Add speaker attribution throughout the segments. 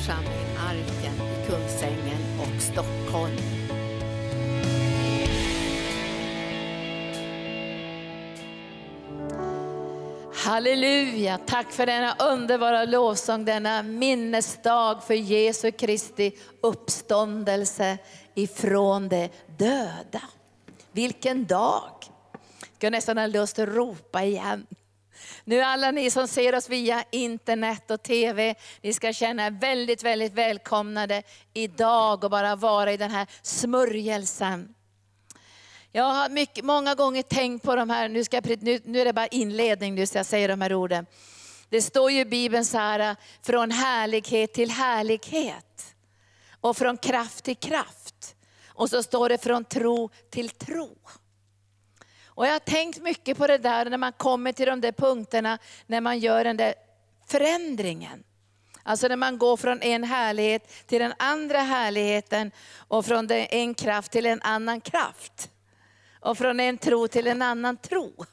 Speaker 1: församling Arken i Kungsängen och Stockholm. Halleluja, tack för denna underbara lovsång, denna minnesdag för Jesu Kristi uppståndelse ifrån de döda. Vilken dag! Jag har nästan lust att ropa igen. Nu alla ni som ser oss via internet och TV, ni ska känna er väldigt, väldigt välkomnade idag och bara vara i den här smörjelsen. Jag har mycket, många gånger tänkt på de här, nu, ska jag, nu, nu är det bara inledning nu så jag säger de här orden. Det står ju i Bibeln så här, från härlighet till härlighet. Och från kraft till kraft. Och så står det från tro till tro. Och jag har tänkt mycket på det där när man kommer till de där punkterna, när man gör den där förändringen. Alltså när man går från en härlighet till den andra härligheten och från en kraft till en annan kraft. Och från en tro till en annan tro.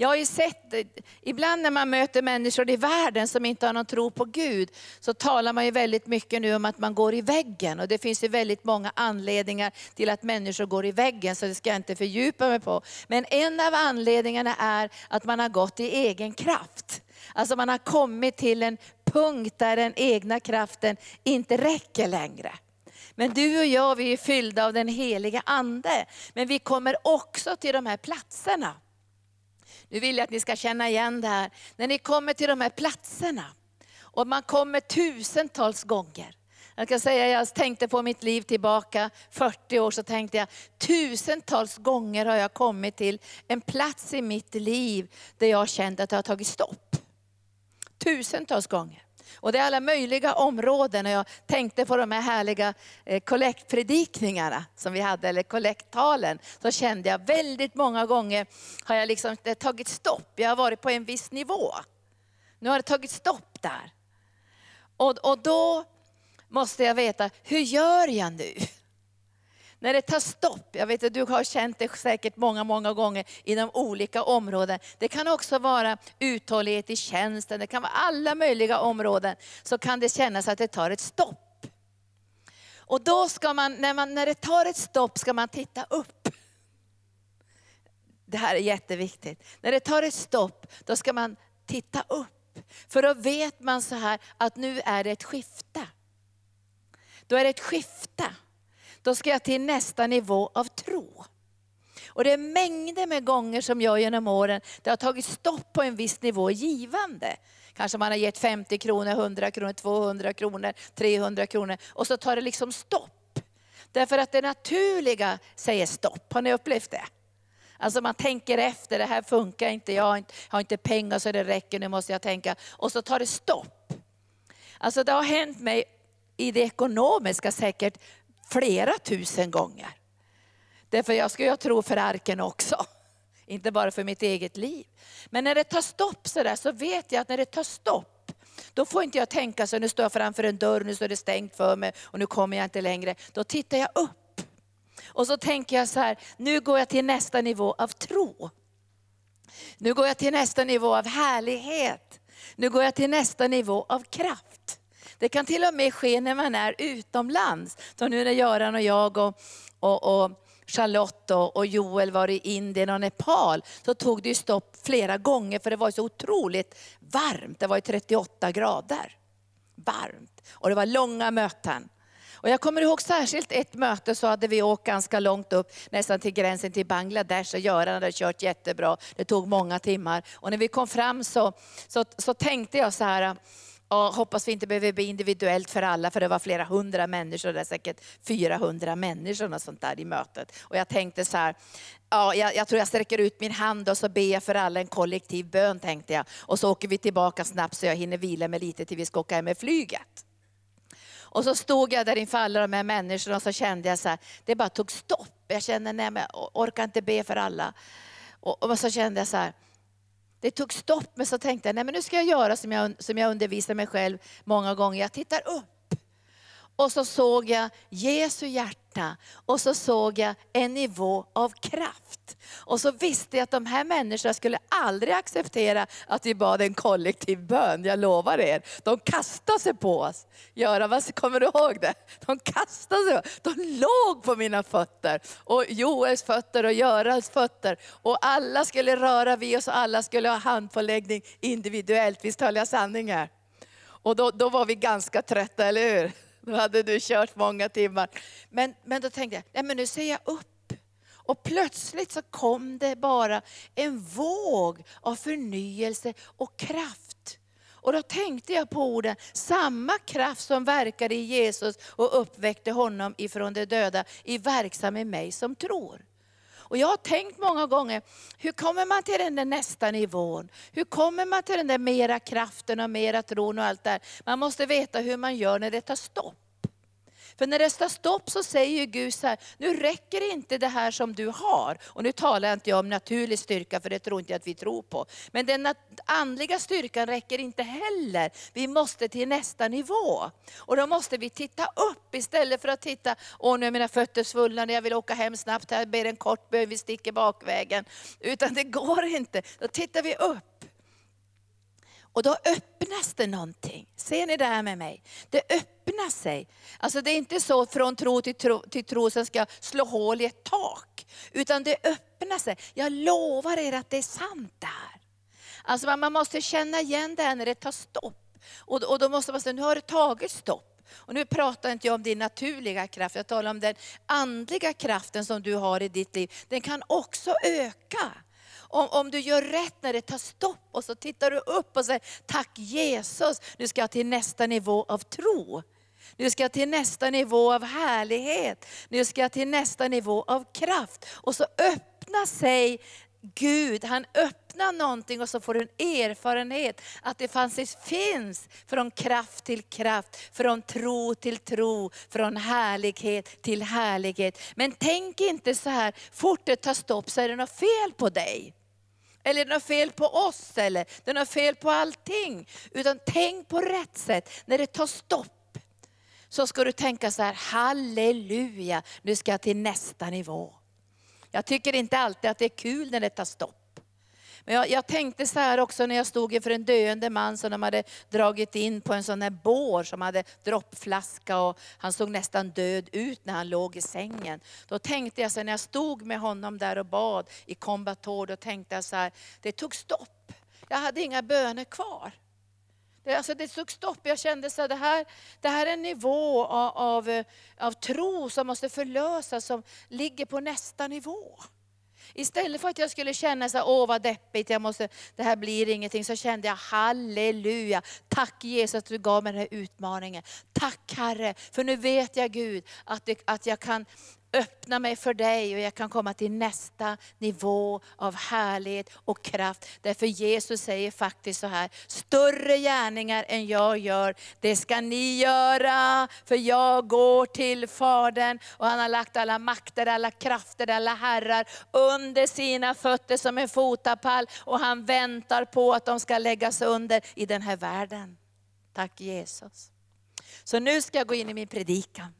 Speaker 1: Jag har ju sett, ibland när man möter människor i världen som inte har någon tro på Gud, så talar man ju väldigt mycket nu om att man går i väggen. Och det finns ju väldigt många anledningar till att människor går i väggen, så det ska jag inte fördjupa mig på. Men en av anledningarna är att man har gått i egen kraft. Alltså man har kommit till en punkt där den egna kraften inte räcker längre. Men du och jag, vi är fyllda av den heliga Ande. Men vi kommer också till de här platserna nu vill jag att ni ska känna igen det här. När ni kommer till de här platserna, och man kommer tusentals gånger. Jag kan säga, jag tänkte på mitt liv tillbaka 40 år, så tänkte jag, tusentals gånger har jag kommit till en plats i mitt liv där jag har känt att det har tagit stopp. Tusentals gånger. Och det är alla möjliga områden. Och jag tänkte på de här härliga eh, kollektpredikningarna som vi hade, eller kollekttalen. Så kände jag väldigt många gånger har jag liksom tagit stopp. Jag har varit på en viss nivå. Nu har det tagit stopp där. Och, och då måste jag veta, hur gör jag nu? När det tar stopp, jag vet att du har känt det säkert många, många gånger inom olika områden. Det kan också vara uthållighet i tjänsten, det kan vara alla möjliga områden. Så kan det kännas att det tar ett stopp. Och då ska man, när, man, när det tar ett stopp ska man titta upp. Det här är jätteviktigt. När det tar ett stopp, då ska man titta upp. För då vet man så här att nu är det ett skifte. Då är det ett skifte. Då ska jag till nästa nivå av tro. Och det är mängder med gånger som jag genom åren, det har tagit stopp på en viss nivå givande. Kanske man har gett 50 kronor, 100 kronor, 200 kronor, 300 kronor och så tar det liksom stopp. Därför att det naturliga säger stopp. Har ni upplevt det? Alltså man tänker efter, det här funkar inte, jag har inte pengar så det räcker, nu måste jag tänka. Och så tar det stopp. Alltså det har hänt mig i det ekonomiska säkert flera tusen gånger. Därför jag ska jag tro för arken också. Inte bara för mitt eget liv. Men när det tar stopp så där så vet jag att när det tar stopp, då får inte jag tänka så nu står jag framför en dörr, nu står det stängt för mig och nu kommer jag inte längre. Då tittar jag upp. Och så tänker jag så här, nu går jag till nästa nivå av tro. Nu går jag till nästa nivå av härlighet. Nu går jag till nästa nivå av kraft. Det kan till och med ske när man är utomlands. Så nu när Göran och jag och, och, och Charlotte och Joel var i Indien och Nepal, så tog det stopp flera gånger för det var så otroligt varmt. Det var 38 grader. Varmt. Och det var långa möten. Och jag kommer ihåg särskilt ett möte så hade vi åkt ganska långt upp, nästan till gränsen till Bangladesh och Göran hade kört jättebra. Det tog många timmar. Och när vi kom fram så, så, så tänkte jag så här, Ja, hoppas vi inte behöver bli individuellt för alla, för det var flera hundra människor, det är säkert 400 människor och sånt där i mötet. Och jag tänkte så här, ja, jag, jag, tror jag sträcker ut min hand och så ber jag för alla en kollektiv bön, tänkte jag. Och så åker vi tillbaka snabbt så jag hinner vila mig lite till vi ska åka hem med flyget. Och så stod jag där inför alla de här människorna och så kände jag så här, det bara tog stopp. Jag kände, nej men jag orkar inte be för alla. Och, och så kände jag så här, det tog stopp, men så tänkte jag, nej men nu ska jag göra som jag, som jag undervisar mig själv många gånger. Jag tittar upp. Och så såg jag Jesu hjärta hjärta och så såg jag en nivå av kraft. Och så visste jag att de här människorna skulle aldrig acceptera att vi bad en kollektiv bön, jag lovar er. De kastade sig på oss. Göran, kommer du ihåg det? De kastade sig, de låg på mina fötter. Och Joels fötter och Görans fötter. Och alla skulle röra vid oss och alla skulle ha handpåläggning individuellt. Visst höll jag sanning här? Och då, då var vi ganska trötta, eller hur? Då hade du kört många timmar. Men, men då tänkte jag, nej men nu ser jag upp. Och plötsligt så kom det bara en våg av förnyelse och kraft. Och då tänkte jag på orden, samma kraft som verkade i Jesus och uppväckte honom ifrån de döda, är verksam i mig som tror. Och jag har tänkt många gånger, hur kommer man till den där nästa nivån? Hur kommer man till den där mera kraften och mera tron och allt det där? Man måste veta hur man gör när det tar stopp. För när det står stopp så säger Gud så här, nu räcker inte det här som du har. Och nu talar jag inte om naturlig styrka, för det tror inte jag att vi tror på. Men den andliga styrkan räcker inte heller. Vi måste till nästa nivå. Och då måste vi titta upp istället för att titta, åh nu är mina fötter svullna, jag vill åka hem snabbt, jag ber en kort bön, vi sticker bakvägen. Utan det går inte. Då tittar vi upp. Och då öppnas det någonting. Ser ni det här med mig? Det öppnar sig. Alltså det är inte så från tro till tro, till tro som ska slå hål i ett tak. Utan det öppnar sig. Jag lovar er att det är sant det här. Alltså man måste känna igen det här när det tar stopp. Och, och då måste man säga, nu har det tagit stopp. Och nu pratar inte jag om din naturliga kraft, jag talar om den andliga kraften som du har i ditt liv. Den kan också öka. Om, om du gör rätt när det tar stopp och så tittar du upp och säger, tack Jesus, nu ska jag till nästa nivå av tro. Nu ska jag till nästa nivå av härlighet. Nu ska jag till nästa nivå av kraft. Och så öppnar sig Gud, han öppnar någonting och så får du en erfarenhet att det finns från kraft till kraft, från tro till tro, från härlighet till härlighet. Men tänk inte så här, fort det tar stopp så är det något fel på dig. Eller det har fel på oss, eller det har fel på allting. Utan tänk på rätt sätt. När det tar stopp, så ska du tänka så här, halleluja, nu ska jag till nästa nivå. Jag tycker inte alltid att det är kul när det tar stopp. Men jag, jag, tänkte så här också när jag stod inför en döende man som de hade dragit in på en sån här bår som hade droppflaska och han såg nästan död ut när han låg i sängen. Då tänkte jag så här, när jag stod med honom där och bad i kombator, då tänkte jag så här, det tog stopp. Jag hade inga böner kvar. Det, alltså det tog stopp. Jag kände att det här, det här är en nivå av, av, av tro som måste förlösas, som ligger på nästa nivå. Istället för att jag skulle känna så åh vad deppigt, jag måste, det här blir ingenting, så kände jag halleluja. Tack Jesus att du gav mig den här utmaningen. Tack Herre, för nu vet jag Gud att, det, att jag kan öppna mig för dig och jag kan komma till nästa nivå av härlighet och kraft. Därför Jesus säger faktiskt så här, större gärningar än jag gör, det ska ni göra. För jag går till Fadern och han har lagt alla makter, alla krafter, alla herrar under sina fötter som en fotapall. Och han väntar på att de ska läggas under i den här världen. Tack Jesus. Så nu ska jag gå in i min predikan.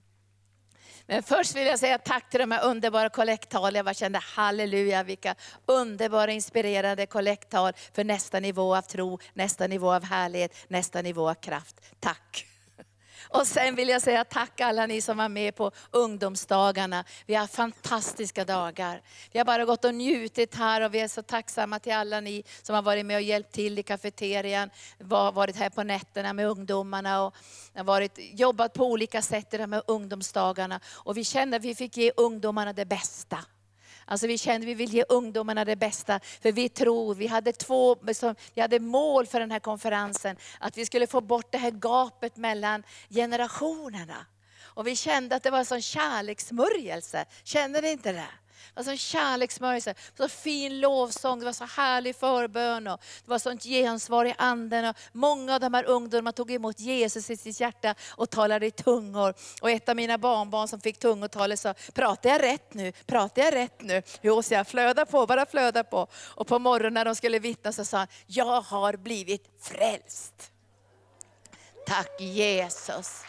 Speaker 1: Men först vill jag säga tack till de här underbara kollekttal. Jag bara kände halleluja, vilka underbara inspirerande kollekttal för nästa nivå av tro, nästa nivå av härlighet, nästa nivå av kraft. Tack! Och sen vill jag säga tack alla ni som var med på ungdomsdagarna. Vi har fantastiska dagar. Vi har bara gått och njutit här och vi är så tacksamma till alla ni som har varit med och hjälpt till i kafeterian, varit här på nätterna med ungdomarna och varit, jobbat på olika sätt i de här ungdomsdagarna. Och vi kände att vi fick ge ungdomarna det bästa. Alltså vi kände att vi vill ge ungdomarna det bästa. För vi tror, vi hade två vi hade mål för den här konferensen. Att vi skulle få bort det här gapet mellan generationerna. Och vi kände att det var en sån kärlekssmörjelse. Kände ni inte det? Det var sån kärleksmörjelse, så fin lovsång, det var så härlig förbön och det var sånt gensvar i anden. Och många av de här ungdomarna tog emot Jesus i sitt hjärta och talade i tungor. Och ett av mina barnbarn som fick tungotalet sa, pratar jag rätt nu? Pratar jag rätt nu? Jo, så jag flöda på, bara flöda på. Och på morgonen när de skulle vittna så sa han, jag har blivit frälst. Tack Jesus.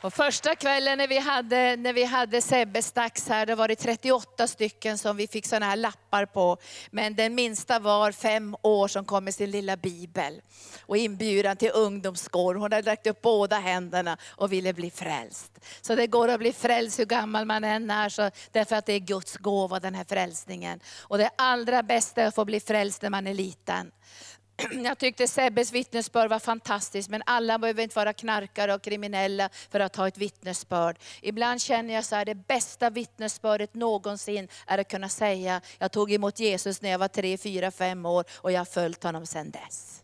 Speaker 1: Och första kvällen när vi hade, när vi hade Sebbe Stax här, då var det 38 stycken som vi fick sådana här lappar på. Men den minsta var fem år som kom med sin lilla bibel. Och inbjudan till ungdomsgård. Hon hade lagt upp båda händerna och ville bli frälst. Så det går att bli frälst hur gammal man än är, så, därför att det är Guds gåva den här frälsningen. Och det allra bästa är att få bli frälst när man är liten. Jag tyckte Sebbes vittnesbörd var fantastiskt, men alla behöver inte vara knarkare och kriminella för att ha ett vittnesbörd. Ibland känner jag så här, det bästa vittnesbördet någonsin är att kunna säga, jag tog emot Jesus när jag var tre, fyra, fem år och jag har följt honom sedan dess.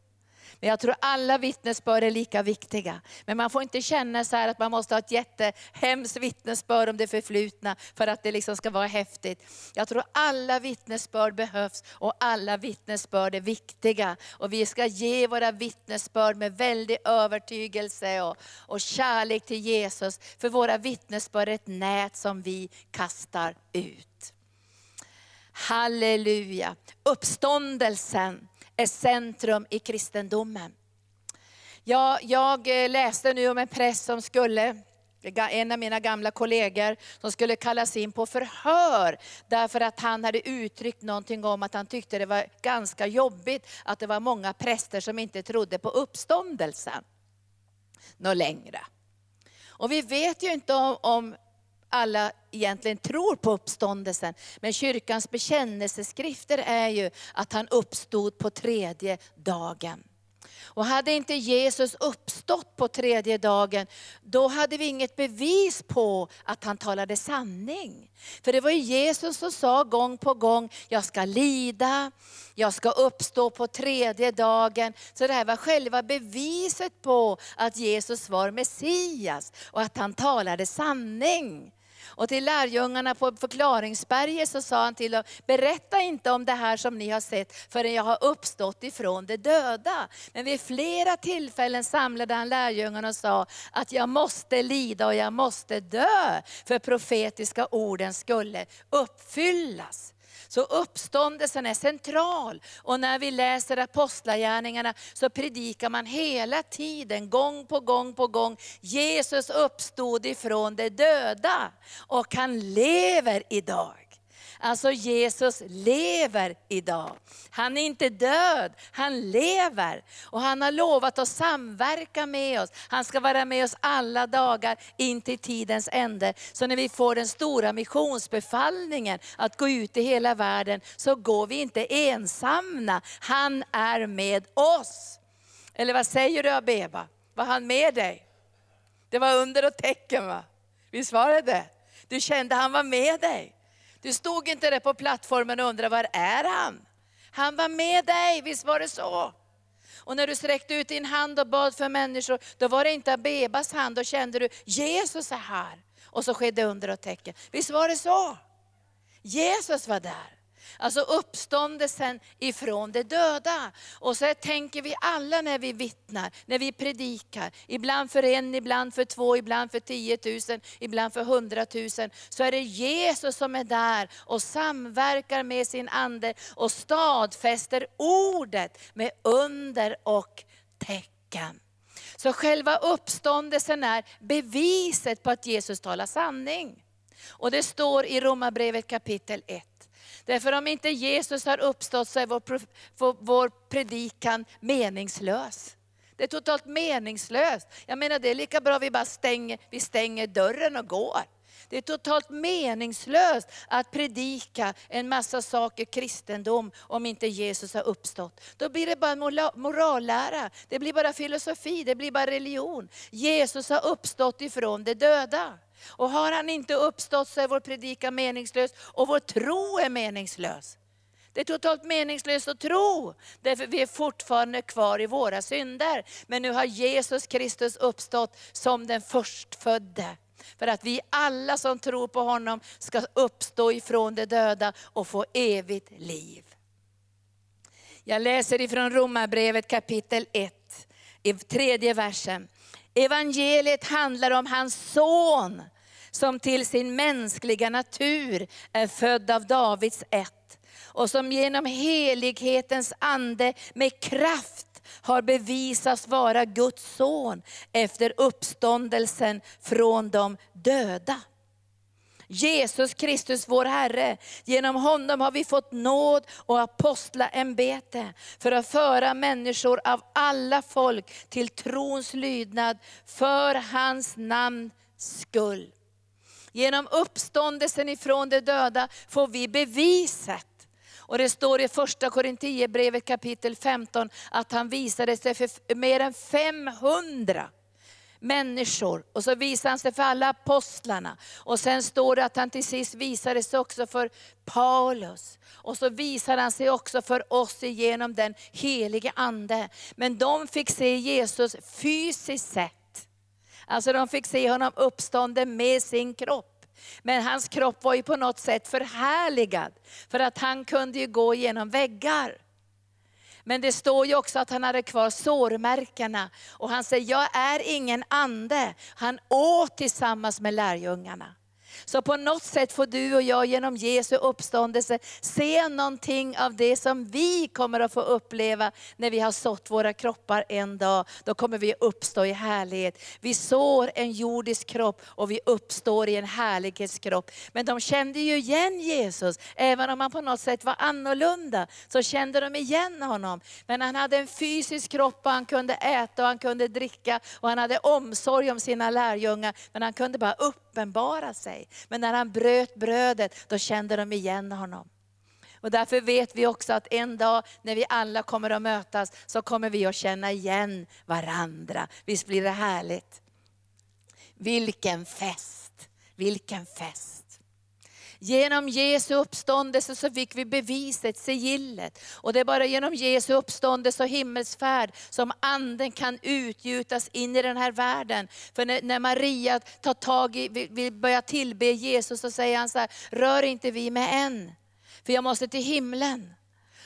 Speaker 1: Men jag tror alla vittnesbörd är lika viktiga. Men man får inte känna så att man måste ha ett jättehemskt vittnesbörd om det förflutna för att det liksom ska vara häftigt. Jag tror alla vittnesbörd behövs och alla vittnesbörd är viktiga. Och vi ska ge våra vittnesbörd med väldig övertygelse och, och kärlek till Jesus. För våra vittnesbörd är ett nät som vi kastar ut. Halleluja. Uppståndelsen är centrum i kristendomen. Ja, jag eh, läste nu om en präst som skulle en av mina gamla kollegor som skulle kallas in på förhör därför att han hade uttryckt någonting om att han tyckte det var ganska jobbigt att det var många präster som inte trodde på uppståndelsen något längre. Och vi vet ju inte om, om alla egentligen tror på uppståndelsen. Men kyrkans bekännelseskrifter är ju att han uppstod på tredje dagen. Och hade inte Jesus uppstått på tredje dagen, då hade vi inget bevis på att han talade sanning. För det var ju Jesus som sa gång på gång, jag ska lida, jag ska uppstå på tredje dagen. Så det här var själva beviset på att Jesus var Messias och att han talade sanning. Och till lärjungarna på förklaringsberget så sa han till dem, berätta inte om det här som ni har sett förrän jag har uppstått ifrån de döda. Men vid flera tillfällen samlade han lärjungarna och sa att jag måste lida och jag måste dö för profetiska orden skulle uppfyllas. Så uppståndelsen är central. Och när vi läser apostlagärningarna så predikar man hela tiden, gång på gång på gång, Jesus uppstod ifrån de döda och han lever idag. Alltså Jesus lever idag. Han är inte död, han lever. Och han har lovat att samverka med oss. Han ska vara med oss alla dagar in till tidens ände. Så när vi får den stora missionsbefallningen att gå ut i hela världen, så går vi inte ensamma. Han är med oss. Eller vad säger du Abeba? Var han med dig? Det var under och tecken va? Visst var det det? Du kände han var med dig. Du stod inte där på plattformen och undrade, var är han? Han var med dig, visst var det så? Och när du sträckte ut din hand och bad för människor, då var det inte Abebas hand, då kände du, Jesus är här. Och så skedde under och tecken. Visst var det så? Jesus var där. Alltså uppståndelsen ifrån de döda. Och så tänker vi alla när vi vittnar, när vi predikar. Ibland för en, ibland för två, ibland för tiotusen, ibland för hundratusen. Så är det Jesus som är där och samverkar med sin ande och stadfäster ordet med under och tecken. Så själva uppståndelsen är beviset på att Jesus talar sanning. Och det står i Romarbrevet kapitel 1. Därför om inte Jesus har uppstått så är vår, vår predikan meningslös. Det är totalt meningslöst. Jag menar det är lika bra vi bara stänger, vi stänger dörren och går. Det är totalt meningslöst att predika en massa saker kristendom om inte Jesus har uppstått. Då blir det bara morallära, det blir bara filosofi, det blir bara religion. Jesus har uppstått ifrån de döda. Och har han inte uppstått så är vår predikan meningslös och vår tro är meningslös. Det är totalt meningslöst att tro, därför vi är fortfarande kvar i våra synder. Men nu har Jesus Kristus uppstått som den förstfödde. För att vi alla som tror på honom ska uppstå ifrån de döda och få evigt liv. Jag läser ifrån Romarbrevet kapitel 1, i tredje versen. Evangeliet handlar om hans son som till sin mänskliga natur är född av Davids ett och som genom helighetens ande med kraft har bevisats vara Guds son efter uppståndelsen från de döda. Jesus Kristus vår Herre. Genom honom har vi fått nåd och apostlaämbete för att föra människor av alla folk till trons lydnad för hans namns skull. Genom uppståndelsen ifrån de döda får vi beviset. Och det står i första Korinthierbrevet kapitel 15 att han visade sig för mer än 500 människor. Och så visade han sig för alla apostlarna. Och sen står det att han till sist visade sig också för Paulus. Och så visade han sig också för oss genom den helige Ande. Men de fick se Jesus fysiskt sett. Alltså de fick se honom uppstånden med sin kropp. Men hans kropp var ju på något sätt förhärligad, för att han kunde ju gå genom väggar. Men det står ju också att han hade kvar sårmärkena. Och han säger, jag är ingen ande. Han åt tillsammans med lärjungarna. Så på något sätt får du och jag genom Jesu uppståndelse se någonting av det som vi kommer att få uppleva när vi har sått våra kroppar en dag. Då kommer vi uppstå i härlighet. Vi sår en jordisk kropp och vi uppstår i en härlighetskropp. Men de kände ju igen Jesus, även om han på något sätt var annorlunda, så kände de igen honom. Men han hade en fysisk kropp och han kunde äta och han kunde dricka och han hade omsorg om sina lärjungar. Men han kunde bara uppenbara sig. Men när han bröt brödet, då kände de igen honom. Och därför vet vi också att en dag när vi alla kommer att mötas, så kommer vi att känna igen varandra. Visst blir det härligt? Vilken fest! Vilken fest! Genom Jesu uppståndelse så fick vi beviset, sigillet. Och det är bara genom Jesu uppståndelse och himmelsfärd som anden kan utgjutas in i den här världen. För när, när Maria tar tag i, vill börja tillbe Jesus så säger han så här, rör inte vi med än, för jag måste till himlen.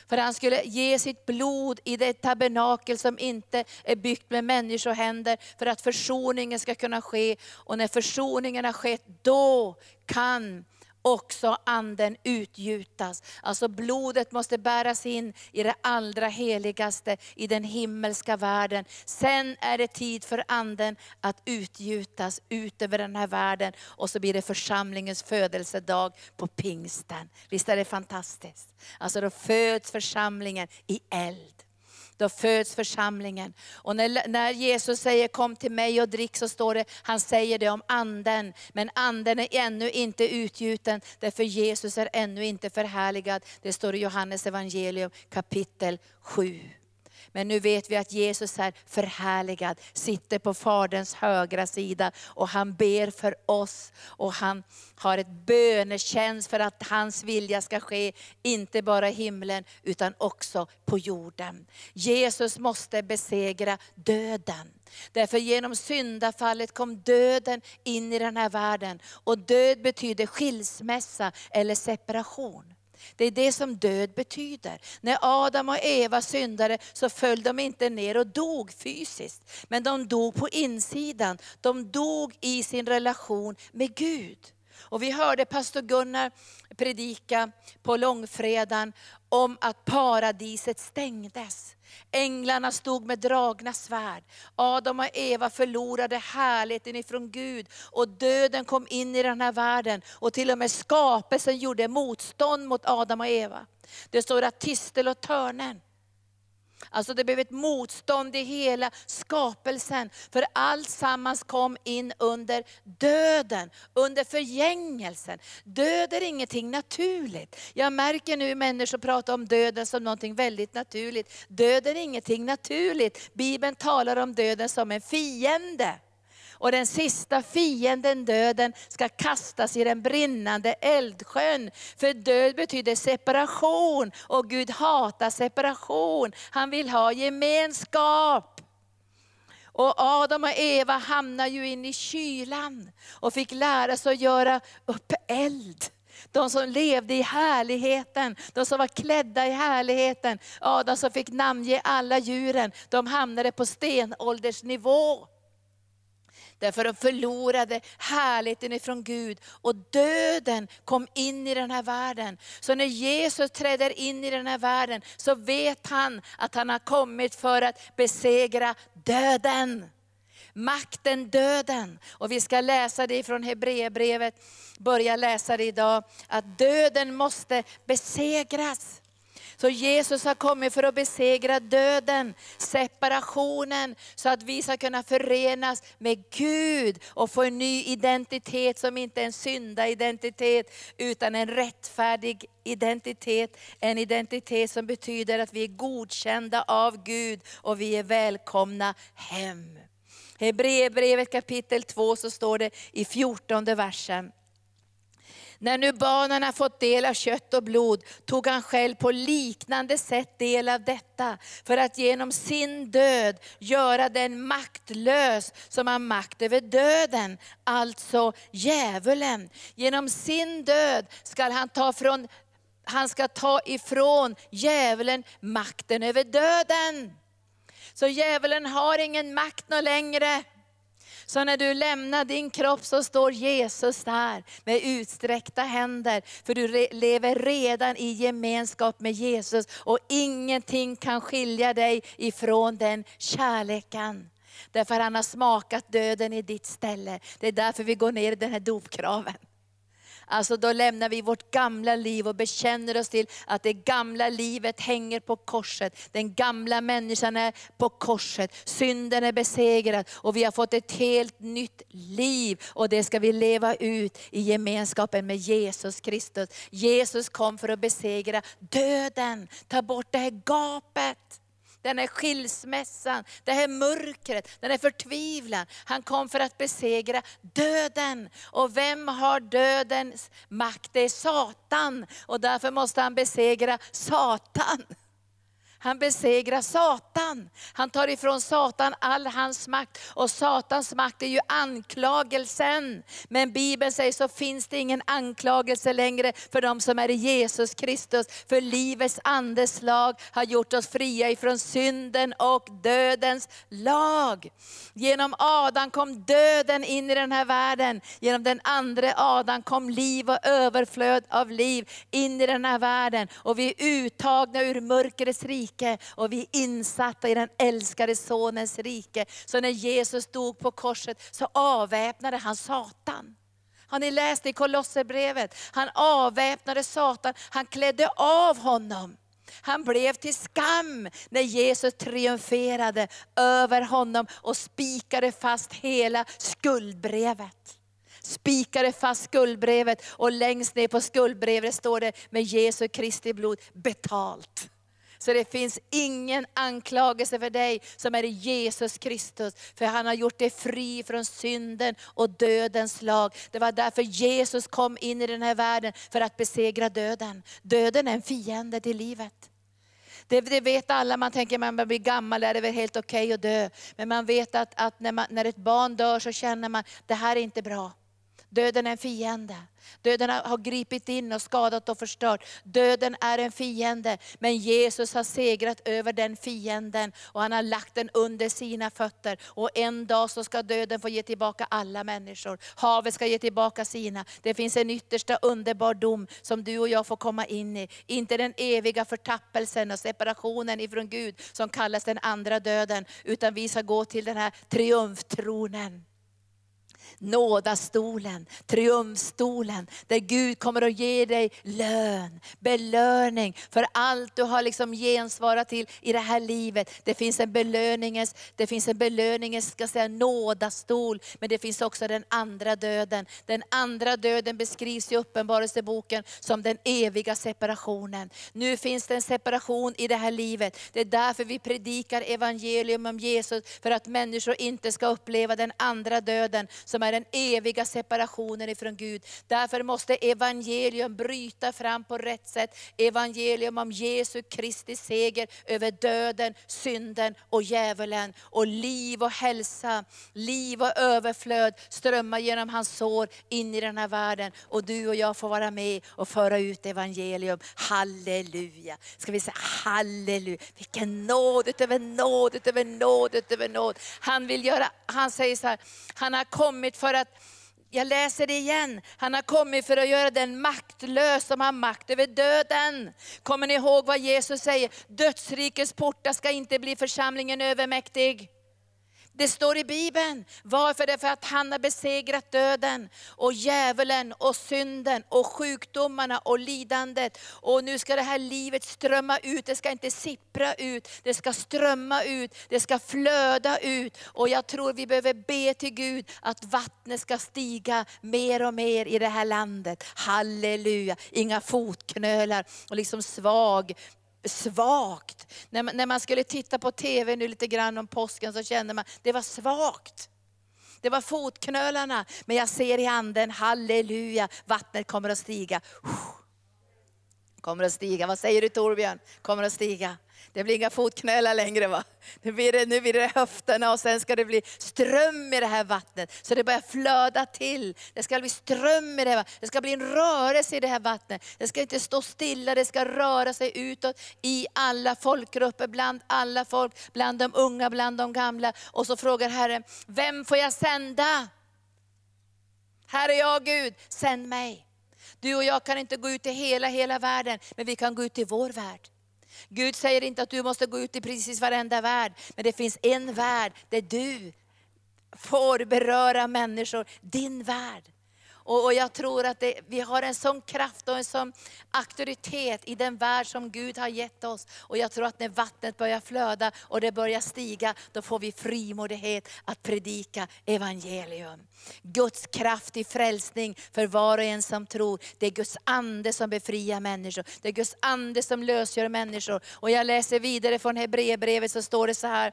Speaker 1: För han skulle ge sitt blod i det tabernakel som inte är byggt med människohänder, för att försoningen ska kunna ske. Och när försoningen har skett, då kan också anden utgjutas. Alltså blodet måste bäras in i det allra heligaste, i den himmelska världen. Sen är det tid för anden att utgjutas ut över den här världen. Och så blir det församlingens födelsedag på pingsten. Visst är det fantastiskt? Alltså då föds församlingen i eld då föds församlingen. Och när, när Jesus säger kom till mig och drick så står det, han säger det om anden. Men anden är ännu inte utgjuten, därför Jesus är ännu inte förhärligad. Det står i Johannes evangelium kapitel 7. Men nu vet vi att Jesus är förhärligad, sitter på Faderns högra sida och han ber för oss. Och han har ett bönetjänst för att hans vilja ska ske, inte bara i himlen utan också på jorden. Jesus måste besegra döden. Därför genom syndafallet kom döden in i den här världen. Och död betyder skilsmässa eller separation. Det är det som död betyder. När Adam och Eva syndade så föll de inte ner och dog fysiskt. Men de dog på insidan. De dog i sin relation med Gud. Och vi hörde pastor Gunnar predika på långfredagen om att paradiset stängdes. Änglarna stod med dragna svärd. Adam och Eva förlorade härligheten ifrån Gud. Och döden kom in i den här världen. Och till och med skapelsen gjorde motstånd mot Adam och Eva. Det står att tistel och törnen Alltså det blev ett motstånd i hela skapelsen. För allt sammans kom in under döden, under förgängelsen. Död är ingenting naturligt. Jag märker nu människor prata om döden som någonting väldigt naturligt. Döden är ingenting naturligt. Bibeln talar om döden som en fiende. Och den sista fienden, döden, ska kastas i den brinnande eldsjön. För död betyder separation och Gud hatar separation. Han vill ha gemenskap. Och Adam och Eva hamnade ju in i kylan och fick lära sig att göra upp eld. De som levde i härligheten, de som var klädda i härligheten. Adam som fick namnge alla djuren, de hamnade på stenåldersnivå. Därför de förlorade härligheten ifrån Gud och döden kom in i den här världen. Så när Jesus träder in i den här världen så vet han att han har kommit för att besegra döden. Makten döden. Och vi ska läsa det från Hebreerbrevet, börja läsa det idag, att döden måste besegras. Så Jesus har kommit för att besegra döden, separationen, så att vi ska kunna förenas med Gud och få en ny identitet som inte är en syndaidentitet, utan en rättfärdig identitet. En identitet som betyder att vi är godkända av Gud och vi är välkomna hem. Hebreerbrevet kapitel 2 så står det i 14 versen. När nu barnen har fått del av kött och blod tog han själv på liknande sätt del av detta, för att genom sin död göra den maktlös som har makt över döden, alltså djävulen. Genom sin död skall han ta från han ska ta ifrån djävulen makten över döden. Så djävulen har ingen makt längre. Så när du lämnar din kropp så står Jesus där med utsträckta händer. För du lever redan i gemenskap med Jesus och ingenting kan skilja dig ifrån den kärleken. Därför han har smakat döden i ditt ställe. Det är därför vi går ner i den här dopkraven. Alltså då lämnar vi vårt gamla liv och bekänner oss till att det gamla livet hänger på korset. Den gamla människan är på korset. Synden är besegrad och vi har fått ett helt nytt liv. Och det ska vi leva ut i gemenskapen med Jesus Kristus. Jesus kom för att besegra döden, ta bort det här gapet den här skilsmässan, det här mörkret, den här förtvivlan. Han kom för att besegra döden. Och vem har dödens makt? Det är Satan. Och därför måste han besegra Satan. Han besegrar Satan. Han tar ifrån Satan all hans makt. Och Satans makt är ju anklagelsen. Men Bibeln säger så finns det ingen anklagelse längre för de som är i Jesus Kristus. För livets andes lag har gjort oss fria ifrån synden och dödens lag. Genom Adam kom döden in i den här världen. Genom den andra Adam kom liv och överflöd av liv in i den här världen. Och vi är uttagna ur mörkrets rike rike och vi är insatta i den älskade sonens rike. Så när Jesus dog på korset så avväpnade han Satan. Har ni läst i Kolosserbrevet? Han avväpnade Satan, han klädde av honom. Han blev till skam när Jesus triumferade över honom och spikade fast hela skuldbrevet spikade fast skuldbrevet och längst ner på skuldbrevet står det med Jesu Kristi blod betalt. Så det finns ingen anklagelse för dig som är i Jesus Kristus. För han har gjort dig fri från synden och dödens lag. Det var därför Jesus kom in i den här världen, för att besegra döden. Döden är en fiende till livet. Det, det, vet alla, man tänker när man blir gammal är det väl helt okej okay att dö. Men man vet att, att när, man, när ett barn dör så känner man, det här är inte bra. Döden är en fiende. Döden har gripit in och skadat och förstört. Döden är en fiende, men Jesus har segrat över den fienden och han har lagt den under sina fötter. Och en dag så ska döden få ge tillbaka alla människor. Havet ska ge tillbaka sina. Det finns en yttersta underbar dom som du och jag får komma in i. Inte den eviga förtappelsen och separationen ifrån Gud som kallas den andra döden, utan vi ska gå till den här triumftronen nådastolen, triumfstolen, där Gud kommer att ge dig lön, belöning för allt du har liksom gensvarat till i det här livet. Det finns en belöningens, det finns en belöningens ska säga, nådastol, men det finns också den andra döden. Den andra döden beskrivs i Uppenbarelseboken som den eviga separationen. Nu finns det en separation i det här livet. Det är därför vi predikar evangelium om Jesus, för att människor inte ska uppleva den andra döden, som som är den eviga separationen ifrån Gud. Därför måste evangelium bryta fram på rätt sätt. Evangelium om Jesu Kristi seger över döden, synden och djävulen. Och liv och hälsa, liv och överflöd strömmar genom hans sår in i den här världen. Och du och jag får vara med och föra ut evangelium. Halleluja. Ska vi säga halleluja. Vilken nåd utöver nåd, utöver nåd, utöver nåd. Han vill göra, han säger så här, han har kommit för att jag läser det igen. Han har kommit för att göra den maktlös som har makt över döden. Kommer ni ihåg vad Jesus säger? Dödsrikets portar ska inte bli församlingen övermäktig. Det står i Bibeln. Varför? Det är för att han har besegrat döden och djävulen och synden och sjukdomarna och lidandet. Och nu ska det här livet strömma ut, det ska inte sippra ut, det ska strömma ut, det ska flöda ut. Och jag tror vi behöver be till Gud att vattnet ska stiga mer och mer i det här landet. Halleluja, inga fotknölar och liksom svag svagt. När man, när man skulle titta på TV nu lite grann om påsken så kände man, det var svagt. Det var fotknölarna, men jag ser i anden, halleluja, vattnet kommer att stiga. Kommer att stiga, vad säger du Torbjörn? Kommer att stiga. Det blir inga fotknölar längre. Va? Nu, blir det, nu blir det höfterna och sen ska det bli ström i det här vattnet. Så det börjar flöda till. Det ska bli ström i det här vattnet. Det ska bli en rörelse i det här vattnet. Det ska inte stå stilla, det ska röra sig utåt i alla folkgrupper, bland alla folk, bland de unga, bland de gamla. Och så frågar Herren, vem får jag sända? Här är jag Gud, sänd mig. Du och jag kan inte gå ut i hela, hela världen, men vi kan gå ut i vår värld. Gud säger inte att du måste gå ut i precis varenda värld, men det finns en värld där du får beröra människor, din värld. Och, och jag tror att det, vi har en sån kraft och en sån auktoritet i den värld som Gud har gett oss. Och jag tror att när vattnet börjar flöda och det börjar stiga, då får vi frimodighet att predika evangelium. Guds kraft i frälsning för var och en som tror. Det är Guds ande som befriar människor. Det är Guds ande som lösgör människor. Och jag läser vidare från Hebreerbrevet så står det så här,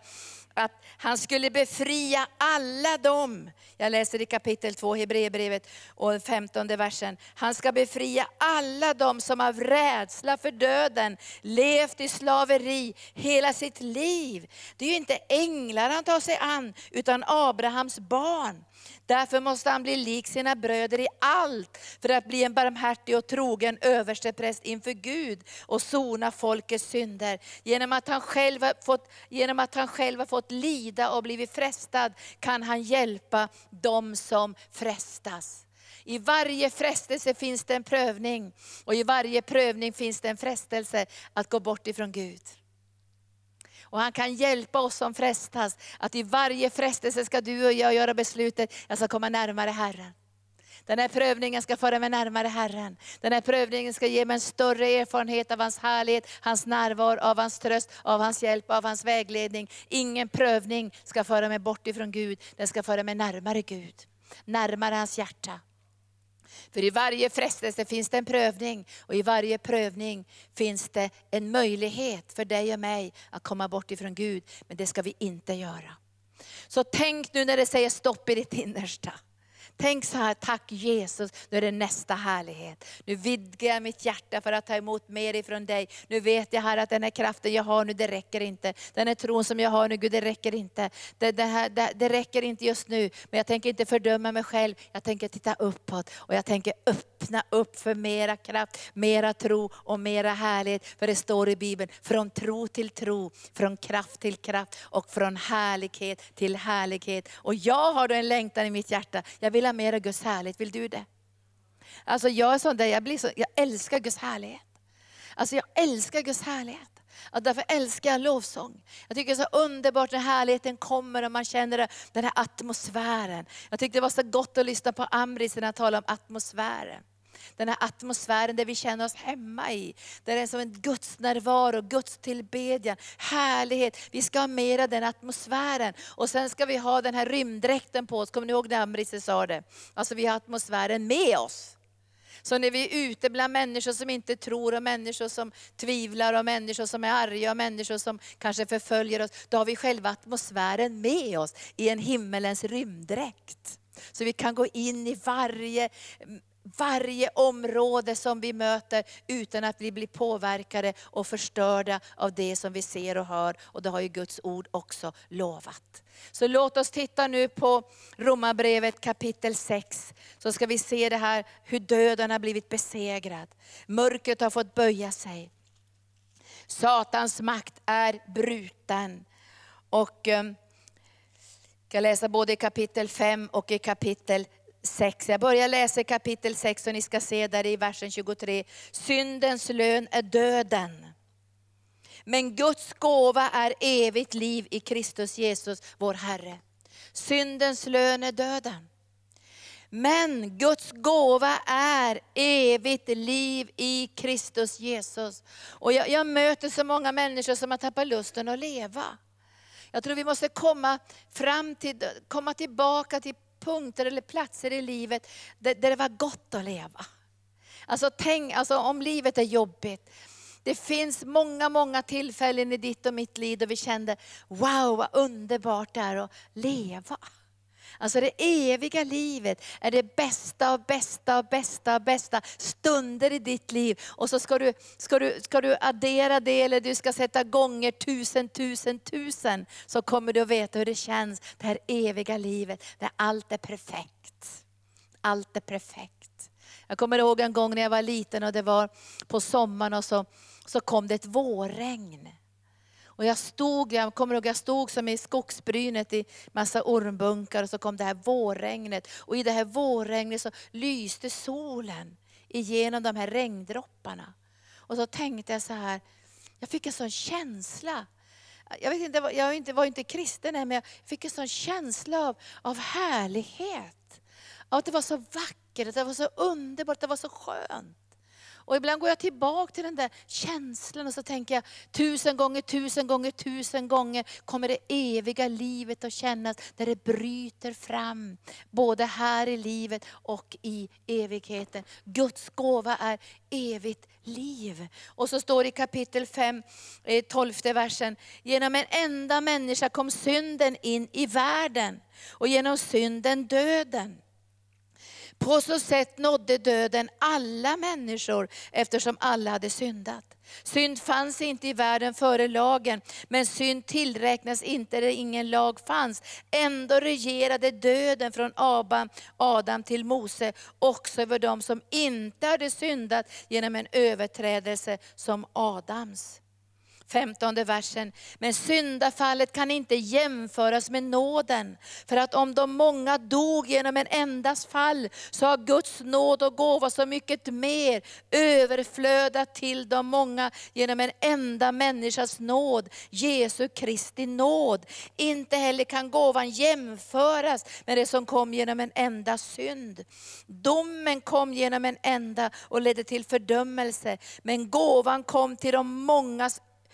Speaker 1: att han skulle befria alla dem. Jag läser i kapitel 2, Hebreerbrevet och 15 versen. Han ska befria alla dem som av rädsla för döden levt i slaveri hela sitt liv. Det är ju inte änglar han tar sig an, utan Abrahams barn. Därför måste han bli lik sina bröder i allt, för att bli en barmhärtig och trogen överstepräst inför Gud och sona folkets synder. Genom att, han själv har fått, genom att han själv har fått lida och blivit frestad, kan han hjälpa dem som frestas. I varje frestelse finns det en prövning, och i varje prövning finns det en frestelse att gå bort ifrån Gud. Och han kan hjälpa oss som frestas, att i varje frestelse ska du och jag göra beslutet, jag ska komma närmare Herren. Den här prövningen ska föra mig närmare Herren. Den här prövningen ska ge mig en större erfarenhet av hans härlighet, hans närvaro, av hans tröst, av hans hjälp, av hans vägledning. Ingen prövning ska föra mig bort ifrån Gud, den ska föra mig närmare Gud. Närmare hans hjärta. För i varje frestelse finns det en prövning och i varje prövning finns det en möjlighet för dig och mig att komma bort ifrån Gud. Men det ska vi inte göra. Så tänk nu när det säger stopp i ditt innersta. Tänk så här, tack Jesus, nu är det nästa härlighet. Nu vidgar jag mitt hjärta för att ta emot mer ifrån dig. Nu vet jag här att den här kraften jag har nu, det räcker inte. Den här tron som jag har nu, Gud, det räcker inte. Det, det, här, det, det räcker inte just nu, men jag tänker inte fördöma mig själv. Jag tänker titta uppåt och jag tänker öppna upp för mera kraft, mera tro och mera härlighet. För det står i Bibeln, från tro till tro, från kraft till kraft och från härlighet till härlighet. Och jag har då en längtan i mitt hjärta. Jag vill ha mera Guds härlighet, vill du det? Alltså jag är sån där, jag, blir så, jag älskar Guds härlighet. Alltså jag älskar Guds härlighet. Och därför älskar jag lovsång. Jag tycker det är så underbart när härligheten kommer och man känner den här atmosfären. Jag tyckte det var så gott att lyssna på Amris när han talade om atmosfären. Den här atmosfären där vi känner oss hemma i. Där det är som en Guds närvaro, Guds tillbedjan, härlighet. Vi ska ha mera den atmosfären. Och sen ska vi ha den här rymddräkten på oss. Kommer ni ihåg när Amrise sa det? Alltså vi har atmosfären med oss. Så när vi är ute bland människor som inte tror, och människor som tvivlar, och människor som är arga, och människor som kanske förföljer oss, då har vi själva atmosfären med oss i en himmelens rymddräkt. Så vi kan gå in i varje varje område som vi möter utan att vi blir påverkade och förstörda av det som vi ser och hör. Och det har ju Guds ord också lovat. Så låt oss titta nu på Romarbrevet kapitel 6. Så ska vi se det här hur döden har blivit besegrad. Mörkret har fått böja sig. Satans makt är bruten. Och jag ska läsa både i kapitel 5 och i kapitel 6. Jag börjar läsa kapitel 6 och ni ska se där i versen 23. Syndens lön är döden. Men Guds gåva är evigt liv i Kristus Jesus, vår Herre. Syndens lön är döden. Men Guds gåva är evigt liv i Kristus Jesus. Och jag, jag, möter så många människor som har tappat lusten att leva. Jag tror vi måste komma, fram till, komma tillbaka till punkter eller platser i livet där, där det var gott att leva. Alltså, tänk, alltså om livet är jobbigt. Det finns många, många tillfällen i ditt och mitt liv då vi kände, wow vad underbart det är att leva. Alltså det eviga livet är det bästa av bästa av bästa av bästa stunder i ditt liv. Och så ska du, ska, du, ska du addera det eller du ska sätta gånger tusen, tusen, tusen. Så kommer du att veta hur det känns, det här eviga livet där allt är perfekt. Allt är perfekt. Jag kommer ihåg en gång när jag var liten och det var på sommaren och så, så kom det ett vårregn. Och jag stod, jag kommer ihåg jag stod som i skogsbrynet i massa ormbunkar och så kom det här vårregnet. Och i det här vårregnet så lyste solen igenom de här regndropparna. Och så tänkte jag så här, jag fick en sån känsla. Jag, vet inte, jag inte, var inte kristen än, men jag fick en sån känsla av, av härlighet. Av att det var så vackert, att det var så underbart, att det var så skönt. Och ibland går jag tillbaka till den där känslan och så tänker jag, tusen gånger, tusen gånger, tusen gånger kommer det eviga livet att kännas, där det bryter fram. Både här i livet och i evigheten. Guds gåva är evigt liv. Och så står det i kapitel 5, 12 eh, versen, genom en enda människa kom synden in i världen och genom synden döden. På så sätt nådde döden alla människor eftersom alla hade syndat. Synd fanns inte i världen före lagen, men synd tillräknas inte där ingen lag fanns. Ändå regerade döden från Adam till Mose också över dem som inte hade syndat genom en överträdelse som Adams. 15 versen. Men syndafallet kan inte jämföras med nåden. För att om de många dog genom en endas fall, så har Guds nåd och gåva så mycket mer överflödat till de många genom en enda människas nåd, Jesu Kristi nåd. Inte heller kan gåvan jämföras med det som kom genom en enda synd. Domen kom genom en enda och ledde till fördömelse, men gåvan kom till de mångas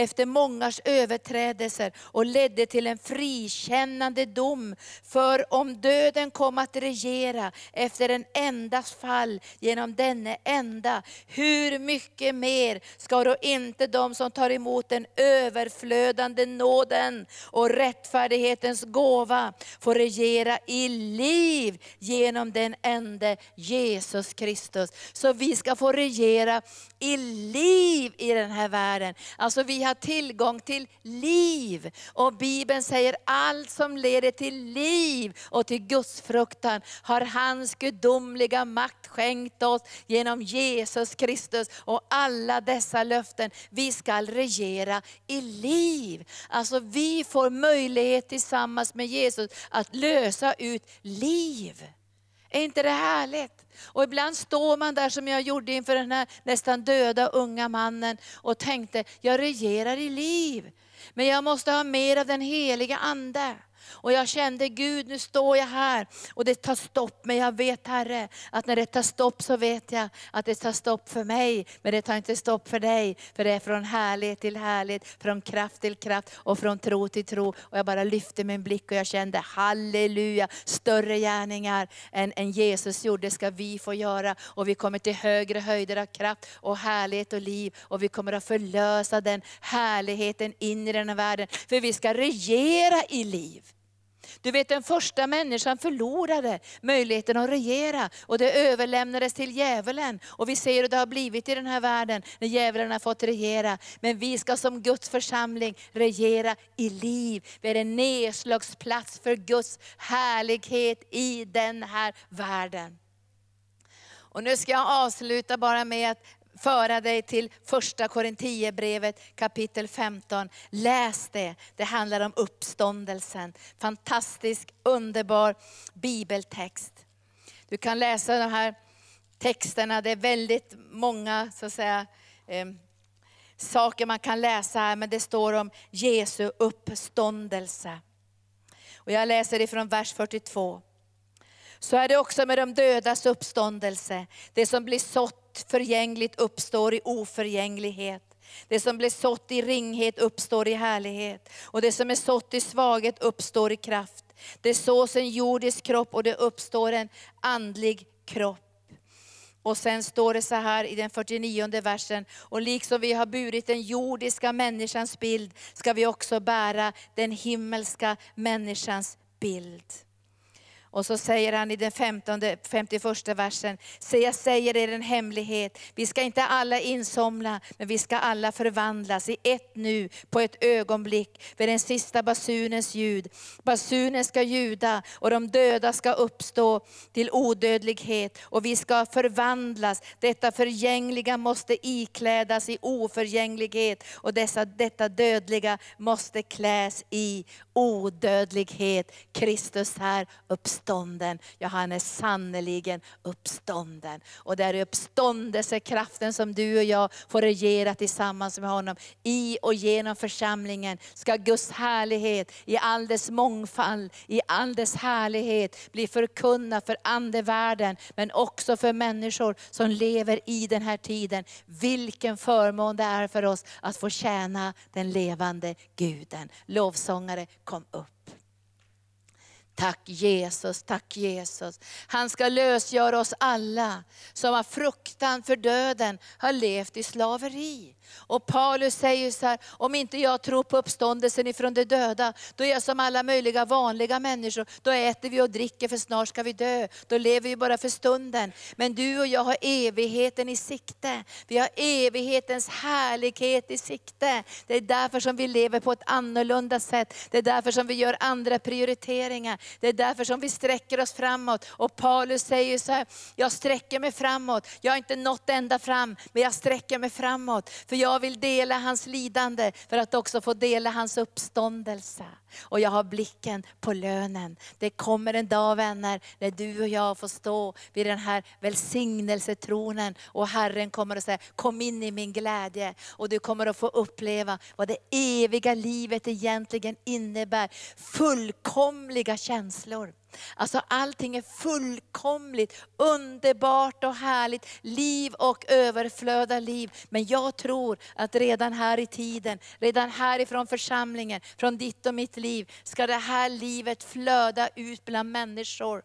Speaker 1: efter mångas överträdelser och ledde till en frikännande dom. För om döden kom att regera efter en endas fall genom denne enda, hur mycket mer ska då inte de som tar emot den överflödande nåden och rättfärdighetens gåva få regera i liv genom den ende Jesus Kristus. Så vi ska få regera i liv i den här världen. Alltså vi har tillgång till liv. Och Bibeln säger allt som leder till liv och till Gudsfruktan har hans gudomliga makt skänkt oss genom Jesus Kristus. Och alla dessa löften, vi ska regera i liv. Alltså vi får möjlighet tillsammans med Jesus att lösa ut liv. Är inte det härligt? Och ibland står man där som jag gjorde inför den här nästan döda unga mannen och tänkte, jag regerar i liv. Men jag måste ha mer av den heliga Ande. Och jag kände Gud, nu står jag här och det tar stopp. Men jag vet Herre, att när det tar stopp så vet jag att det tar stopp för mig. Men det tar inte stopp för dig. För det är från härlighet till härlighet, från kraft till kraft och från tro till tro. Och jag bara lyfte min blick och jag kände halleluja, större gärningar än, än Jesus gjorde ska vi få göra. Och vi kommer till högre höjder av kraft och härlighet och liv. Och vi kommer att förlösa den härligheten in i den här världen. För vi ska regera i liv. Du vet den första människan förlorade möjligheten att regera och det överlämnades till djävulen. Och vi ser hur det har blivit i den här världen när djävulen har fått regera. Men vi ska som Guds församling regera i liv. Vi är en nedslagsplats för Guds härlighet i den här världen. Och nu ska jag avsluta bara med att föra dig till första Korintierbrevet kapitel 15. Läs det, det handlar om uppståndelsen. Fantastisk, underbar bibeltext. Du kan läsa de här texterna, det är väldigt många så att säga, eh, saker man kan läsa här, men det står om Jesu uppståndelse. Och jag läser ifrån vers 42. Så är det också med de dödas uppståndelse. Det som blir sått förgängligt uppstår i oförgänglighet. Det som blir sått i ringhet uppstår i härlighet. Och det som är sått i svaghet uppstår i kraft. Det sås en jordisk kropp och det uppstår en andlig kropp. Och sen står det så här i den 49 versen, och liksom vi har burit den jordiska människans bild, ska vi också bära den himmelska människans bild. Och så säger han i den 15, 51 versen, se jag säger er en hemlighet, vi ska inte alla insomna, men vi ska alla förvandlas i ett nu, på ett ögonblick, vid den sista basunens ljud. Basunen ska ljuda och de döda ska uppstå till odödlighet och vi ska förvandlas. Detta förgängliga måste iklädas i oförgänglighet och dessa, detta dödliga måste kläs i odödlighet. Kristus här uppstår uppstånden. Ja, han är sannerligen uppstånden. Och det är uppståndelsekraften som du och jag får regera tillsammans med honom. I och genom församlingen ska Guds härlighet i all dess mångfald, i all dess härlighet bli förkunnad för andevärlden, men också för människor som lever i den här tiden. Vilken förmån det är för oss att få tjäna den levande Guden. Lovsångare, kom upp. Tack Jesus, tack Jesus. Han ska lösgöra oss alla som har fruktan för döden, har levt i slaveri. Och Paulus säger så här, om inte jag tror på uppståndelsen ifrån de döda, då är jag som alla möjliga vanliga människor. Då äter vi och dricker för snart ska vi dö. Då lever vi bara för stunden. Men du och jag har evigheten i sikte. Vi har evighetens härlighet i sikte. Det är därför som vi lever på ett annorlunda sätt. Det är därför som vi gör andra prioriteringar. Det är därför som vi sträcker oss framåt. Och Paulus säger så här, jag sträcker mig framåt. Jag har inte nått ända fram, men jag sträcker mig framåt. För jag vill dela hans lidande för att också få dela hans uppståndelse. Och jag har blicken på lönen. Det kommer en dag vänner, när du och jag får stå vid den här välsignelsetronen och Herren kommer att säga, kom in i min glädje. Och du kommer att få uppleva vad det eviga livet egentligen innebär. Fullkomliga känslor. Alltså allting är fullkomligt underbart och härligt. Liv och överflöd av liv. Men jag tror att redan här i tiden, redan härifrån församlingen, från ditt och mitt liv, ska det här livet flöda ut bland människor.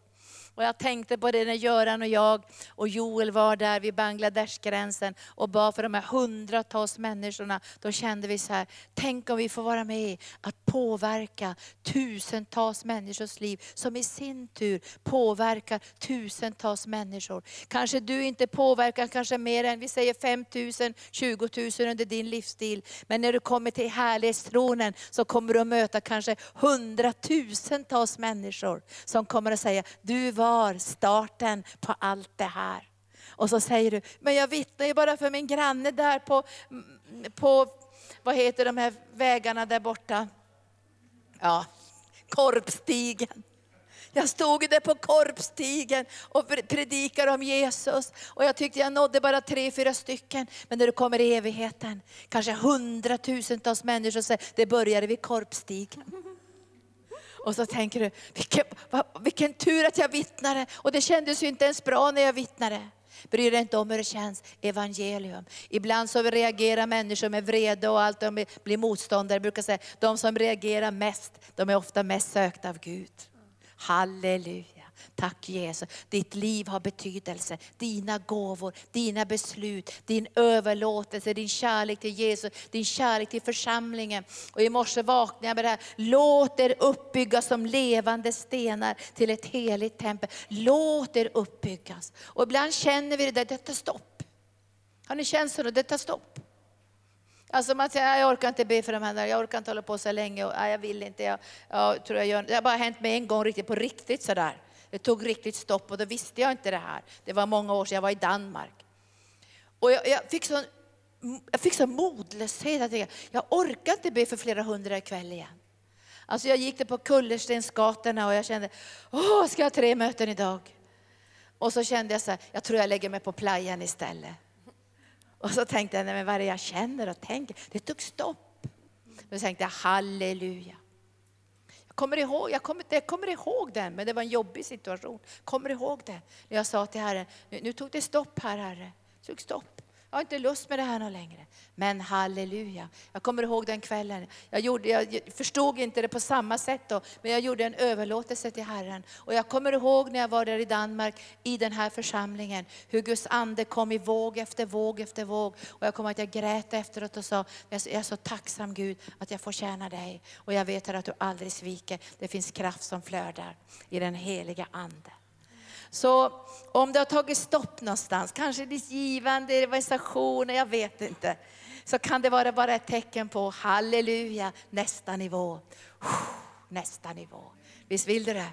Speaker 1: Och jag tänkte på det när Göran och jag och Joel var där vid Bangladeshgränsen och bad för de här hundratals människorna. Då kände vi så här, tänk om vi får vara med att påverka tusentals människors liv, som i sin tur påverkar tusentals människor. Kanske du inte påverkar kanske mer än, vi säger 5 000, 20 000 under din livsstil. Men när du kommer till härlighetstronen så kommer du att möta kanske hundratusentals människor som kommer att säga, du var var starten på allt det här. Och så säger du, men jag vittnar ju bara för min granne där på, på vad heter de här vägarna där borta? Ja, Korpstigen. Jag stod där på Korpstigen och predikade om Jesus. Och jag tyckte jag nådde bara tre, fyra stycken. Men när du kommer i evigheten, kanske hundratusentals människor säger, det började vid Korpstigen. Och så tänker du, vilken, vilken tur att jag vittnade. Och det kändes ju inte ens bra när jag vittnade. Bry dig inte om hur det känns, evangelium. Ibland så reagerar människor med vrede och allt, de blir motståndare. Jag brukar säga, de som reagerar mest, de är ofta mest sökta av Gud. Halleluja. Tack Jesus, ditt liv har betydelse. Dina gåvor, dina beslut, din överlåtelse, din kärlek till Jesus, din kärlek till församlingen. Och i morse vaknade jag med det här, låt er uppbyggas som levande stenar till ett heligt tempel. Låt er uppbyggas. Och ibland känner vi det där, det tar stopp. Har ni känt så? Det tar stopp. Alltså man säger, jag orkar inte be för de här, jag orkar inte hålla på så länge, och, jag vill inte. Jag, jag tror jag gör, det har bara hänt mig en gång riktigt, på riktigt sådär. Det tog riktigt stopp och då visste jag inte det här. Det var många år sedan, jag var i Danmark. Och jag, jag fick sån jag fick sån modlöshet. Att jag, jag orkar inte be för flera hundra ikväll igen. Alltså jag gick det på kullerstensgatorna och jag kände, åh, ska jag ha tre möten idag? Och så kände jag så här, jag tror jag lägger mig på playan istället. Och så tänkte jag, nej men vad är det jag känner och tänker? Det tog stopp. Då tänkte jag, halleluja. Jag kommer, ihåg, jag, kommer, jag kommer ihåg den, men det var en jobbig situation. Kommer ihåg det, när jag sa till Herren, nu, nu tog det stopp här Herre. Det tog stopp. Jag har inte lust med det här längre. Men halleluja. Jag kommer ihåg den kvällen. Jag, gjorde, jag förstod inte det på samma sätt då, men jag gjorde en överlåtelse till Herren. Och jag kommer ihåg när jag var där i Danmark, i den här församlingen, hur Guds ande kom i våg efter våg efter våg. Och jag kommer att jag grät efteråt och sa, jag är så tacksam Gud att jag får tjäna dig. Och jag vet att du aldrig sviker. Det finns kraft som flödar i den heliga Ande. Så om det har tagit stopp någonstans, kanske i ditt givande, evangelisation, jag vet inte. Så kan det vara bara ett tecken på halleluja, nästa nivå. Nästa nivå. Visst vill du det?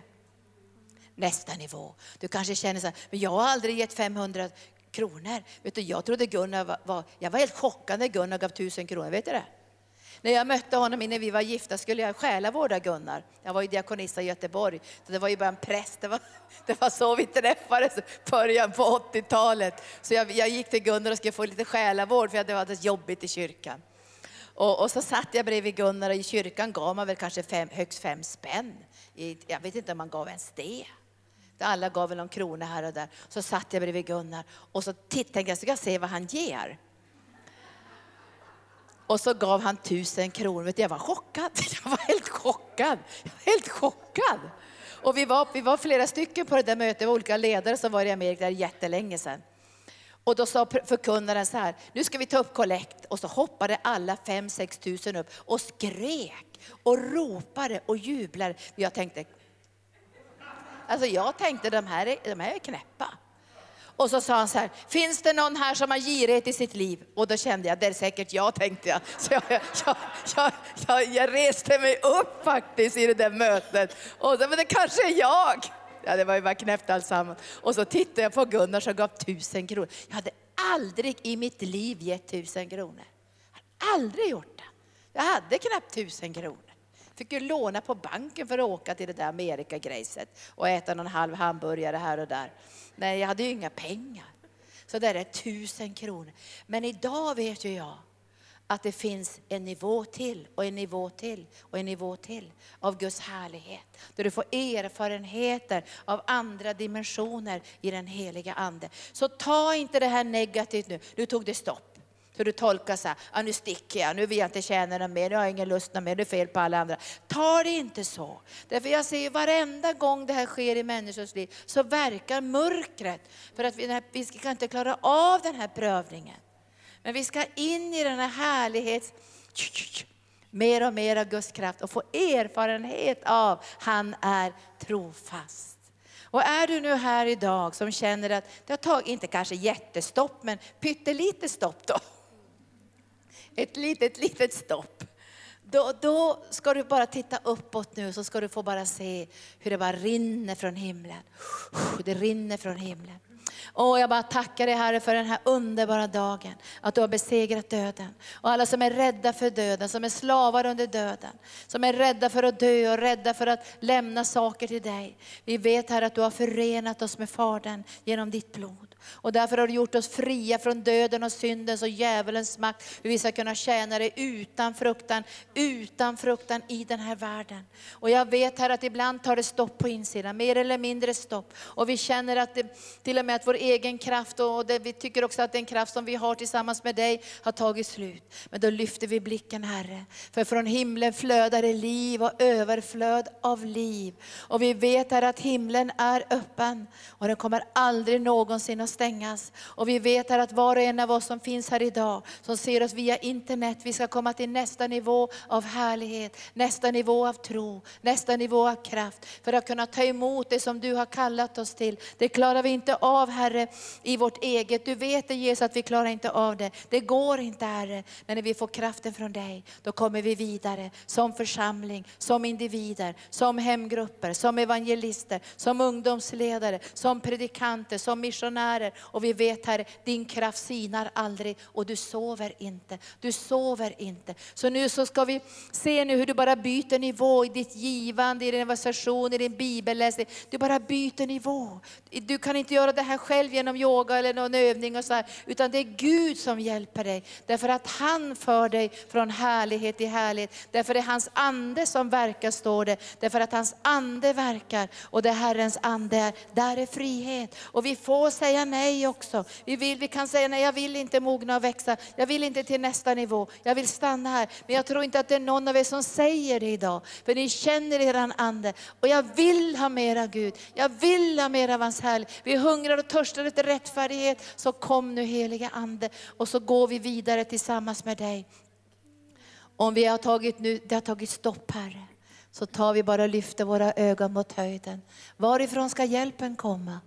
Speaker 1: Nästa nivå. Du kanske känner så här, men jag har aldrig gett 500 kronor. Vet du, jag trodde Gunnar var, var jag var helt chockad när Gunnar gav 1000 kronor, vet du det? När jag mötte honom innan vi var gifta skulle jag själavårda Gunnar. Jag var ju diakonissa i Göteborg, så det var ju bara en präst. Det var, det var så vi träffades början på 80-talet. Så jag, jag, gick till Gunnar och skulle få lite själavård för det var jobbigt i kyrkan. Och, och, så satt jag bredvid Gunnar och i kyrkan gav man väl kanske fem, högst fem spänn. I, jag vet inte om man gav ens det. Alla gav väl någon krona här och där. Så satt jag bredvid Gunnar och så tittade jag, ska jag se vad han ger. Och så gav han tusen kronor. Jag var chockad. Jag var helt chockad. Jag var helt chockad. Och vi var, vi var flera stycken på det där mötet, det var olika ledare som var i Amerika där jättelänge sedan. Och då sa förkunnaren så här, nu ska vi ta upp kollekt. Och så hoppade alla fem, sex tusen upp och skrek och ropade och jublade. Jag tänkte, alltså jag tänkte de här är, de här är knäppa. Och så sa han så här, finns det någon här som har girighet i sitt liv? Och då kände jag, det är säkert jag tänkte jag. Så jag, jag, jag, jag reste mig upp faktiskt i det där mötet. Och så, men det kanske är jag. Ja, det var ju bara knäppt alltsammans. Och så tittade jag på Gunnar som gav tusen kronor. Jag hade aldrig i mitt liv gett tusen kronor. Jag hade aldrig gjort det. Jag hade knappt tusen kronor. Fick ju låna på banken för att åka till det där Amerikagrejset och äta någon halv hamburgare här och där. Nej, jag hade ju inga pengar. Så där är tusen kronor. Men idag vet ju jag att det finns en nivå till och en nivå till och en nivå till av Guds härlighet. Där du får erfarenheter av andra dimensioner i den heliga Ande. Så ta inte det här negativt nu, nu tog det stopp. Så du tolkar så här, ah, nu sticker jag, nu vill jag inte tjäna något mer, nu har jag ingen lust mer, det är fel på alla andra. Ta det inte så. Därför jag ser varenda gång det här sker i människors liv så verkar mörkret. För att vi, vi ska inte klara av den här prövningen. Men vi ska in i den här härlighets... Mer och mer av Guds kraft och få erfarenhet av han är trofast. Och är du nu här idag som känner att det har tagit, inte kanske jättestopp, men pyttelite stopp då ett litet, litet stopp. Då, då ska du bara titta uppåt nu så ska du få bara se hur det bara rinner från himlen. Det rinner från himlen. Och jag bara tackar dig Herre för den här underbara dagen. Att du har besegrat döden. Och alla som är rädda för döden, som är slavar under döden. Som är rädda för att dö och rädda för att lämna saker till dig. Vi vet Herre att du har förenat oss med Fadern genom ditt blod. Och därför har du gjort oss fria från döden och syndens och djävulens makt. Hur vi ska kunna tjäna dig utan fruktan, utan fruktan i den här världen. Och jag vet här att ibland tar det stopp på insidan, mer eller mindre stopp. Och vi känner att det, till och med att att vår egen kraft och det, vi tycker också att den kraft som vi har tillsammans med dig har tagit slut. Men då lyfter vi blicken Herre. För från himlen flödar det liv och överflöd av liv. Och vi vet Herre att himlen är öppen och den kommer aldrig någonsin att stängas. Och vi vet Herre att var och en av oss som finns här idag, som ser oss via internet, vi ska komma till nästa nivå av härlighet, nästa nivå av tro, nästa nivå av kraft. För att kunna ta emot det som du har kallat oss till. Det klarar vi inte av Herre i vårt eget. Du vet det Jesus att vi klarar inte av det. Det går inte Herre. Men när vi får kraften från dig, då kommer vi vidare som församling, som individer, som hemgrupper, som evangelister, som ungdomsledare, som predikanter, som missionärer. Och vi vet Herre, din kraft sinar aldrig och du sover inte. Du sover inte. Så nu så ska vi se nu hur du bara byter nivå i ditt givande, i din evangelisation, i din bibelläsning. Du bara byter nivå. Du kan inte göra det här själv genom yoga eller någon övning och så här, utan det är Gud som hjälper dig. Därför att han för dig från härlighet till härlighet. Därför det är hans ande som verkar står det. Därför att hans ande verkar och det Herrens ande är, där är frihet. Och vi får säga nej också. Vi, vill, vi kan säga nej, jag vill inte mogna och växa. Jag vill inte till nästa nivå. Jag vill stanna här. Men jag tror inte att det är någon av er som säger det idag. För ni känner eran ande. Och jag vill ha mera Gud. Jag vill ha mer av hans härlighet. Vi hungrar och törstar efter rättfärdighet. Så kom nu heliga Ande och så går vi vidare tillsammans med dig. Om vi har tagit nu, det har tagit stopp Herre, så tar vi bara och lyfter våra ögon mot höjden. Varifrån ska hjälpen komma?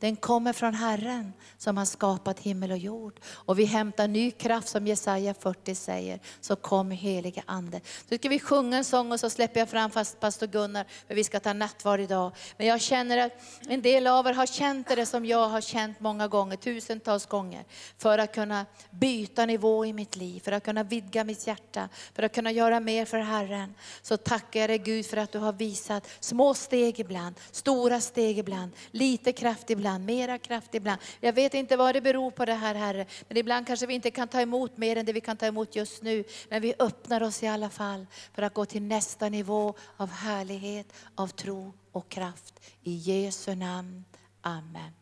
Speaker 1: Den kommer från Herren som har skapat himmel och jord. Och vi hämtar ny kraft som Jesaja 40 säger. Så kom helige Ande. Så ska vi sjunga en sång och så släpper jag fram fast pastor Gunnar för vi ska ta nattvard idag. Men jag känner att en del av er har känt det som jag har känt många gånger, tusentals gånger. För att kunna byta nivå i mitt liv, för att kunna vidga mitt hjärta, för att kunna göra mer för Herren. Så tackar jag dig Gud för att du har visat små steg ibland, stora steg ibland, lite kraft ibland ibland, mera kraft ibland. Jag vet inte vad det beror på det här Herre, men ibland kanske vi inte kan ta emot mer än det vi kan ta emot just nu. Men vi öppnar oss i alla fall för att gå till nästa nivå av härlighet, av tro och kraft. I Jesu namn. Amen.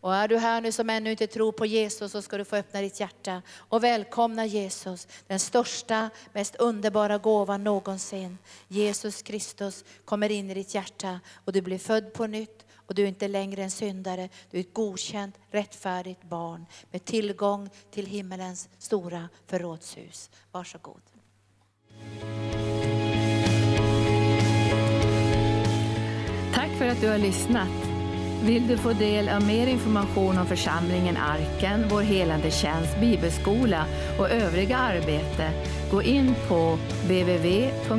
Speaker 1: Och är du här nu som ännu inte tror på Jesus så ska du få öppna ditt hjärta och välkomna Jesus, den största, mest underbara gåvan någonsin. Jesus Kristus kommer in i ditt hjärta och du blir född på nytt och du är inte längre en syndare, du är ett godkänt, rättfärdigt barn med tillgång till himmelens stora förrådshus. Varsågod.
Speaker 2: Tack för att du har lyssnat. Vill du få del av mer information om församlingen Arken, vår helande tjänst, bibelskola och övriga arbete, gå in på www.arken.org.